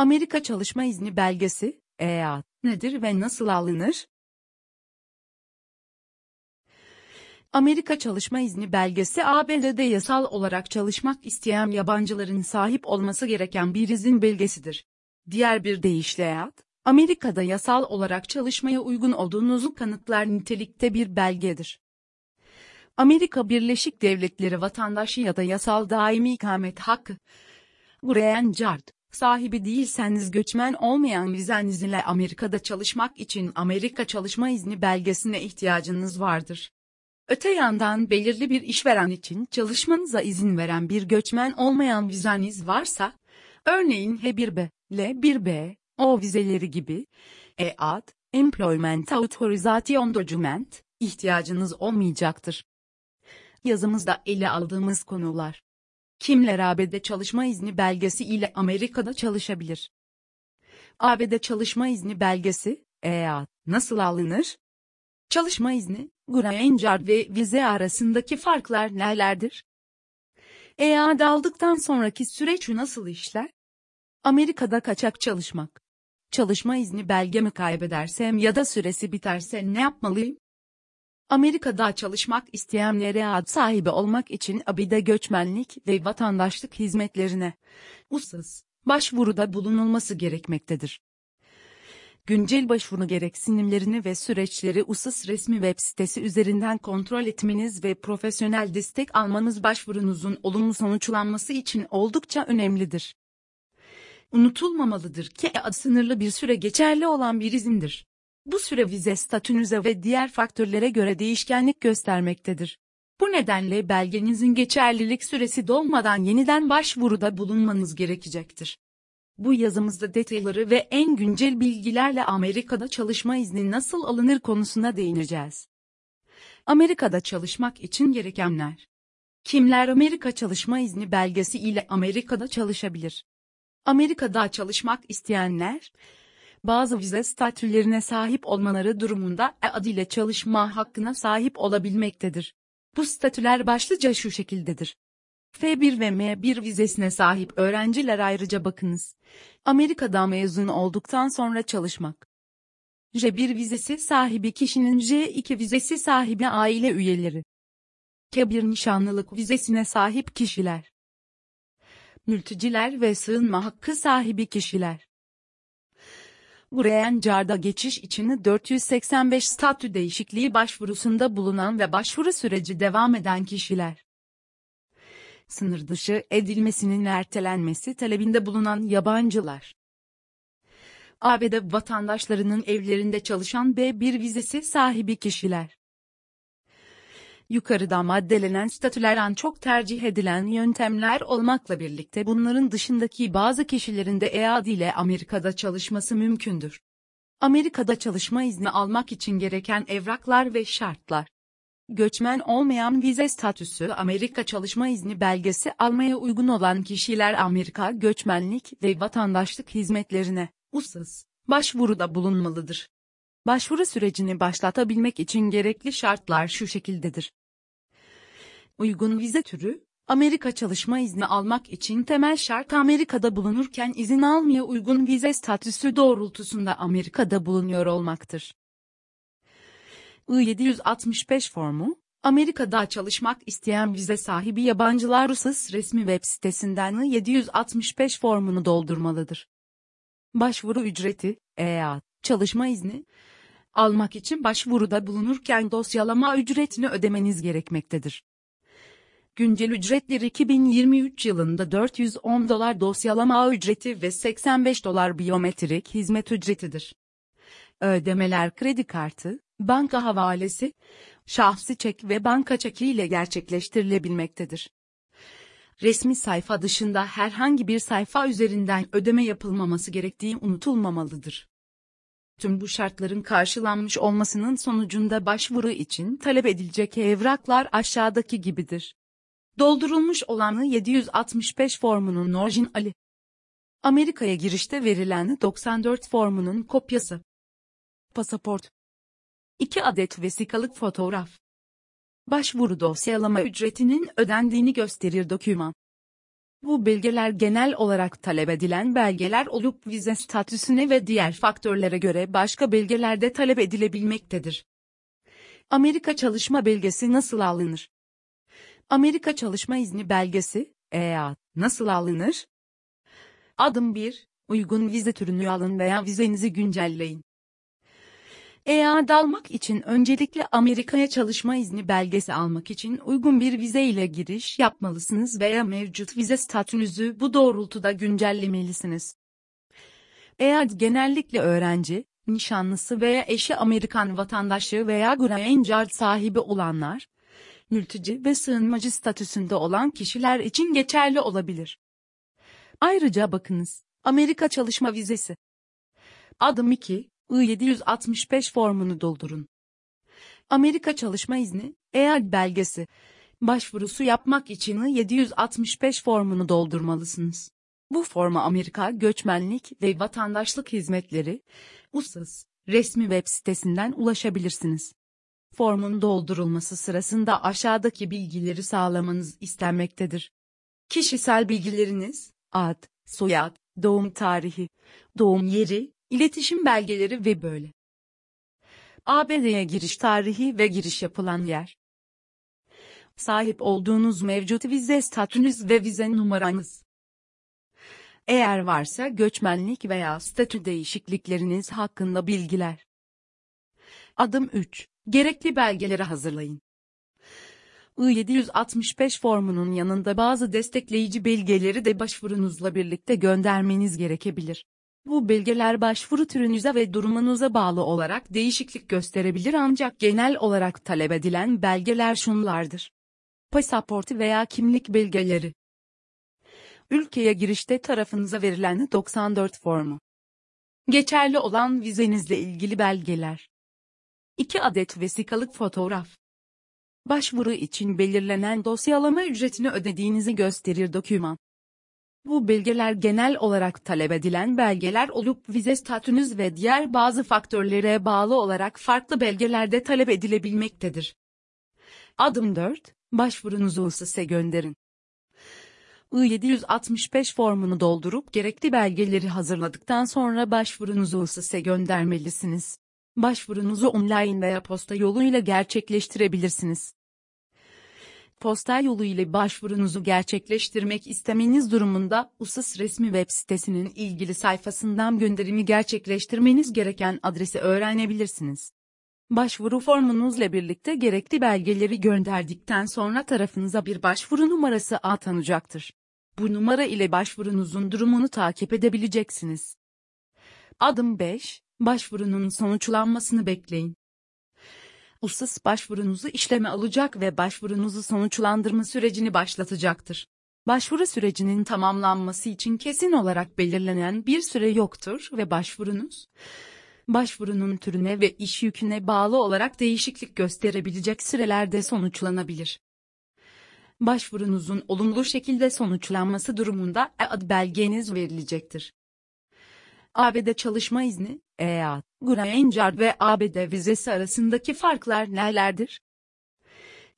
Amerika Çalışma İzni Belgesi, EA, nedir ve nasıl alınır? Amerika Çalışma İzni Belgesi ABD'de yasal olarak çalışmak isteyen yabancıların sahip olması gereken bir izin belgesidir. Diğer bir deyişle EAD, Amerika'da yasal olarak çalışmaya uygun olduğunuzu kanıtlar nitelikte bir belgedir. Amerika Birleşik Devletleri vatandaşı ya da yasal daimi ikamet hakkı, Green Card, sahibi değilseniz göçmen olmayan vizeniz ile Amerika'da çalışmak için Amerika Çalışma İzni belgesine ihtiyacınız vardır. Öte yandan belirli bir işveren için çalışmanıza izin veren bir göçmen olmayan vizeniz varsa, örneğin H1B, L1B, O vizeleri gibi, EAD, Employment Authorization Document, ihtiyacınız olmayacaktır. Yazımızda ele aldığımız konular. Kimler ABD çalışma izni belgesi ile Amerika'da çalışabilir? ABD çalışma izni belgesi, EAD, nasıl alınır? Çalışma izni, Card ve vize arasındaki farklar nelerdir? EAD aldıktan sonraki süreç nasıl işler? Amerika'da kaçak çalışmak. Çalışma izni belgemi kaybedersem ya da süresi biterse ne yapmalıyım? Amerika'da çalışmak isteyenlere ad sahibi olmak için ABİ'de göçmenlik ve vatandaşlık hizmetlerine ussuz başvuruda bulunulması gerekmektedir. Güncel başvuru gereksinimlerini ve süreçleri USIS resmi web sitesi üzerinden kontrol etmeniz ve profesyonel destek almanız başvurunuzun olumlu sonuçlanması için oldukça önemlidir. Unutulmamalıdır ki ad sınırlı bir süre geçerli olan bir izindir. Bu süre vize statünüze ve diğer faktörlere göre değişkenlik göstermektedir. Bu nedenle belgenizin geçerlilik süresi dolmadan yeniden başvuruda bulunmanız gerekecektir. Bu yazımızda detayları ve en güncel bilgilerle Amerika'da çalışma izni nasıl alınır konusuna değineceğiz. Amerika'da çalışmak için gerekenler. Kimler Amerika çalışma izni belgesi ile Amerika'da çalışabilir? Amerika'da çalışmak isteyenler, bazı vize statülerine sahip olmaları durumunda EAD ile çalışma hakkına sahip olabilmektedir. Bu statüler başlıca şu şekildedir. F1 ve M1 vizesine sahip öğrenciler ayrıca bakınız. Amerika'da mezun olduktan sonra çalışmak. J1 vizesi sahibi kişinin J2 vizesi sahibi aile üyeleri. K1 nişanlılık vizesine sahip kişiler. Mülteciler ve sığınma hakkı sahibi kişiler. Green Card'a geçiş için 485 statü değişikliği başvurusunda bulunan ve başvuru süreci devam eden kişiler. Sınır dışı edilmesinin ertelenmesi talebinde bulunan yabancılar. ABD vatandaşlarının evlerinde çalışan B1 vizesi sahibi kişiler. Yukarıda maddelenen statülerden çok tercih edilen yöntemler olmakla birlikte bunların dışındaki bazı kişilerin de EAD ile Amerika'da çalışması mümkündür. Amerika'da çalışma izni almak için gereken evraklar ve şartlar. Göçmen olmayan vize statüsü Amerika çalışma izni belgesi almaya uygun olan kişiler Amerika göçmenlik ve vatandaşlık hizmetlerine, ussuz, başvuruda bulunmalıdır. Başvuru sürecini başlatabilmek için gerekli şartlar şu şekildedir. Uygun vize türü, Amerika çalışma izni almak için temel şart Amerika'da bulunurken izin almaya uygun vize statüsü doğrultusunda Amerika'da bulunuyor olmaktır. I-765 formu, Amerika'da çalışmak isteyen vize sahibi yabancılar Rusas resmi web sitesinden I-765 formunu doldurmalıdır. Başvuru ücreti, EA, çalışma izni, almak için başvuruda bulunurken dosyalama ücretini ödemeniz gerekmektedir. Güncel ücretler 2023 yılında 410 dolar dosyalama ücreti ve 85 dolar biyometrik hizmet ücretidir. Ödemeler kredi kartı, banka havalesi, şahsi çek ve banka çeki ile gerçekleştirilebilmektedir. Resmi sayfa dışında herhangi bir sayfa üzerinden ödeme yapılmaması gerektiği unutulmamalıdır. Tüm bu şartların karşılanmış olmasının sonucunda başvuru için talep edilecek evraklar aşağıdaki gibidir. Doldurulmuş olanı 765 formunun orijinali. Amerika'ya girişte verilen 94 formunun kopyası. Pasaport. 2 adet vesikalık fotoğraf. Başvuru dosyalama ücretinin ödendiğini gösterir doküman. Bu belgeler genel olarak talep edilen belgeler olup vize statüsüne ve diğer faktörlere göre başka belgeler de talep edilebilmektedir. Amerika Çalışma Belgesi nasıl alınır? Amerika Çalışma İzni Belgesi, EA, nasıl alınır? Adım 1, uygun vize türünü alın veya vizenizi güncelleyin. EAD almak için öncelikle Amerika'ya çalışma izni belgesi almak için uygun bir vize ile giriş yapmalısınız veya mevcut vize statünüzü bu doğrultuda güncellemelisiniz. EAD genellikle öğrenci, nişanlısı veya eşi Amerikan vatandaşı veya green card sahibi olanlar, mülteci ve sığınmacı statüsünde olan kişiler için geçerli olabilir. Ayrıca bakınız, Amerika çalışma vizesi. Adım 2, I-765 formunu doldurun. Amerika çalışma izni, EAD belgesi. Başvurusu yapmak için I-765 formunu doldurmalısınız. Bu forma Amerika Göçmenlik ve Vatandaşlık Hizmetleri, USAS, resmi web sitesinden ulaşabilirsiniz. Formun doldurulması sırasında aşağıdaki bilgileri sağlamanız istenmektedir. Kişisel bilgileriniz, ad, soyad, doğum tarihi, doğum yeri, iletişim belgeleri ve böyle. ABD'ye giriş tarihi ve giriş yapılan yer. Sahip olduğunuz mevcut vize statünüz ve vize numaranız. Eğer varsa göçmenlik veya statü değişiklikleriniz hakkında bilgiler. Adım 3. Gerekli belgeleri hazırlayın. I-765 formunun yanında bazı destekleyici belgeleri de başvurunuzla birlikte göndermeniz gerekebilir. Bu belgeler başvuru türünüze ve durumunuza bağlı olarak değişiklik gösterebilir ancak genel olarak talep edilen belgeler şunlardır. Pasaportu veya kimlik belgeleri. Ülkeye girişte tarafınıza verilen 94 formu. Geçerli olan vizenizle ilgili belgeler. 2 adet vesikalık fotoğraf. Başvuru için belirlenen dosyalama ücretini ödediğinizi gösterir doküman. Bu belgeler genel olarak talep edilen belgeler olup vize statünüz ve diğer bazı faktörlere bağlı olarak farklı belgelerde talep edilebilmektedir. Adım 4. Başvurunuzu USİS'e gönderin. I-765 formunu doldurup gerekli belgeleri hazırladıktan sonra başvurunuzu USİS'e göndermelisiniz. Başvurunuzu online veya posta yoluyla gerçekleştirebilirsiniz posta yolu ile başvurunuzu gerçekleştirmek istemeniz durumunda USAS resmi web sitesinin ilgili sayfasından gönderimi gerçekleştirmeniz gereken adresi öğrenebilirsiniz. Başvuru formunuzla birlikte gerekli belgeleri gönderdikten sonra tarafınıza bir başvuru numarası atanacaktır. Bu numara ile başvurunuzun durumunu takip edebileceksiniz. Adım 5. Başvurunun sonuçlanmasını bekleyin. USAS başvurunuzu işleme alacak ve başvurunuzu sonuçlandırma sürecini başlatacaktır. Başvuru sürecinin tamamlanması için kesin olarak belirlenen bir süre yoktur ve başvurunuz, başvurunun türüne ve iş yüküne bağlı olarak değişiklik gösterebilecek sürelerde sonuçlanabilir. Başvurunuzun olumlu şekilde sonuçlanması durumunda ad belgeniz verilecektir. ABD çalışma izni, EA, Card ve ABD vizesi arasındaki farklar nelerdir?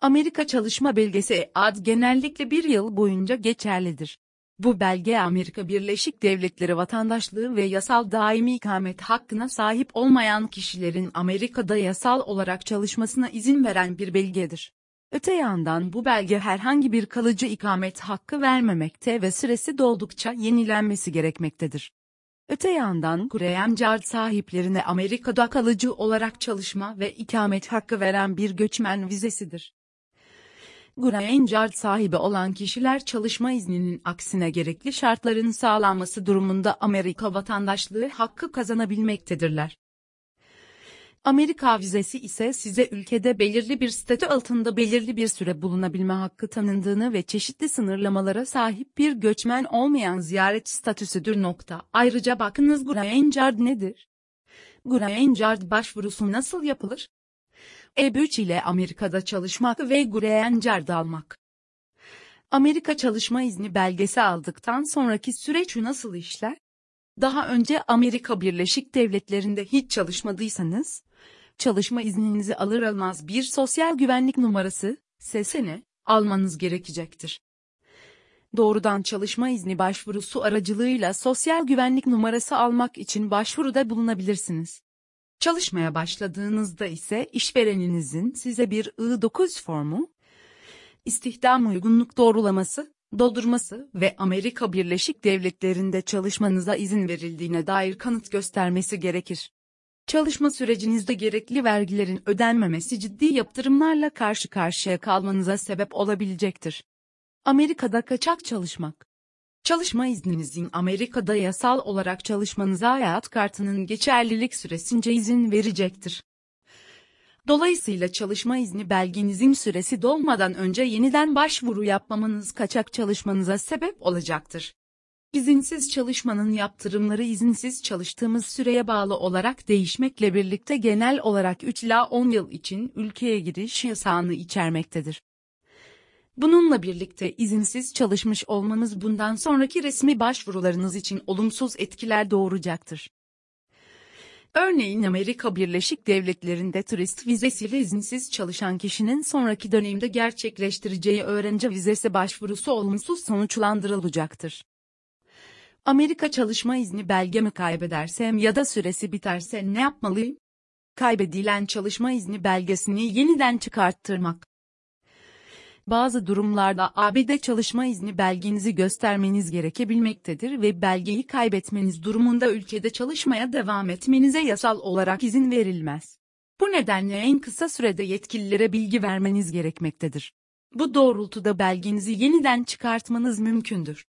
Amerika çalışma belgesi ad genellikle bir yıl boyunca geçerlidir. Bu belge Amerika Birleşik Devletleri vatandaşlığı ve yasal daimi ikamet hakkına sahip olmayan kişilerin Amerika'da yasal olarak çalışmasına izin veren bir belgedir. Öte yandan bu belge herhangi bir kalıcı ikamet hakkı vermemekte ve süresi doldukça yenilenmesi gerekmektedir. Öte yandan Graham Card sahiplerine Amerika'da kalıcı olarak çalışma ve ikamet hakkı veren bir göçmen vizesidir. Green Card sahibi olan kişiler çalışma izninin aksine gerekli şartların sağlanması durumunda Amerika vatandaşlığı hakkı kazanabilmektedirler. Amerika vizesi ise size ülkede belirli bir statü altında belirli bir süre bulunabilme hakkı tanındığını ve çeşitli sınırlamalara sahip bir göçmen olmayan ziyaret statüsüdür. Nokta. Ayrıca bakınız Green Card nedir? Green Card başvurusu nasıl yapılır? E3 ile Amerika'da çalışmak ve Green Card almak. Amerika çalışma izni belgesi aldıktan sonraki süreç nasıl işler? Daha önce Amerika Birleşik Devletleri'nde hiç çalışmadıysanız, çalışma izninizi alır almaz bir sosyal güvenlik numarası, SSN, almanız gerekecektir. Doğrudan çalışma izni başvurusu aracılığıyla sosyal güvenlik numarası almak için başvuruda bulunabilirsiniz. Çalışmaya başladığınızda ise işvereninizin size bir I-9 formu, istihdam uygunluk doğrulaması, doldurması ve Amerika Birleşik Devletleri'nde çalışmanıza izin verildiğine dair kanıt göstermesi gerekir. Çalışma sürecinizde gerekli vergilerin ödenmemesi ciddi yaptırımlarla karşı karşıya kalmanıza sebep olabilecektir. Amerika'da kaçak çalışmak Çalışma izninizin Amerika'da yasal olarak çalışmanıza hayat kartının geçerlilik süresince izin verecektir. Dolayısıyla çalışma izni belgenizin süresi dolmadan önce yeniden başvuru yapmamanız kaçak çalışmanıza sebep olacaktır. İzinsiz çalışmanın yaptırımları izinsiz çalıştığımız süreye bağlı olarak değişmekle birlikte genel olarak 3 ila 10 yıl için ülkeye giriş yasağını içermektedir. Bununla birlikte izinsiz çalışmış olmanız bundan sonraki resmi başvurularınız için olumsuz etkiler doğuracaktır. Örneğin Amerika Birleşik Devletleri'nde turist vizesiyle izinsiz çalışan kişinin sonraki dönemde gerçekleştireceği öğrenci vizesi başvurusu olumsuz sonuçlandırılacaktır. Amerika çalışma izni belgemi kaybedersem ya da süresi biterse ne yapmalıyım? Kaybedilen çalışma izni belgesini yeniden çıkarttırmak. Bazı durumlarda ABD çalışma izni belgenizi göstermeniz gerekebilmektedir ve belgeyi kaybetmeniz durumunda ülkede çalışmaya devam etmenize yasal olarak izin verilmez. Bu nedenle en kısa sürede yetkililere bilgi vermeniz gerekmektedir. Bu doğrultuda belgenizi yeniden çıkartmanız mümkündür.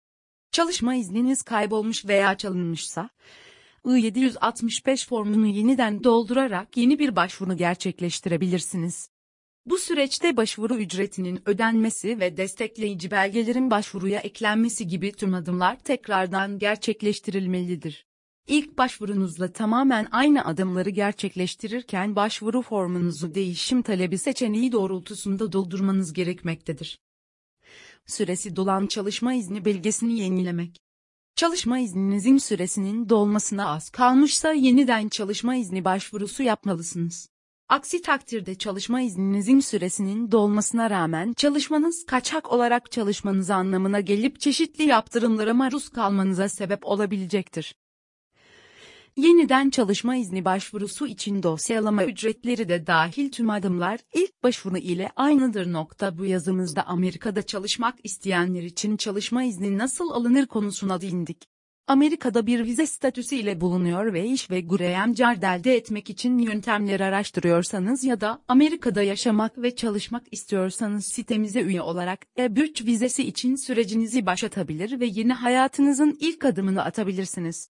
Çalışma izniniz kaybolmuş veya çalınmışsa, I-765 formunu yeniden doldurarak yeni bir başvuru gerçekleştirebilirsiniz. Bu süreçte başvuru ücretinin ödenmesi ve destekleyici belgelerin başvuruya eklenmesi gibi tüm adımlar tekrardan gerçekleştirilmelidir. İlk başvurunuzla tamamen aynı adımları gerçekleştirirken başvuru formunuzu değişim talebi seçeneği doğrultusunda doldurmanız gerekmektedir. Süresi dolan çalışma izni belgesini yenilemek. Çalışma izninizin süresinin dolmasına az kalmışsa yeniden çalışma izni başvurusu yapmalısınız. Aksi takdirde çalışma izninizin süresinin dolmasına rağmen çalışmanız kaçak olarak çalışmanız anlamına gelip çeşitli yaptırımlara maruz kalmanıza sebep olabilecektir. Yeniden çalışma izni başvurusu için dosyalama ücretleri de dahil tüm adımlar ilk başvuru ile aynıdır. Nokta bu yazımızda Amerika'da çalışmak isteyenler için çalışma izni nasıl alınır konusuna değindik. Amerika'da bir vize statüsü ile bulunuyor ve iş ve green card elde etmek için yöntemler araştırıyorsanız ya da Amerika'da yaşamak ve çalışmak istiyorsanız sitemize üye olarak E3 vizesi için sürecinizi başlatabilir ve yeni hayatınızın ilk adımını atabilirsiniz.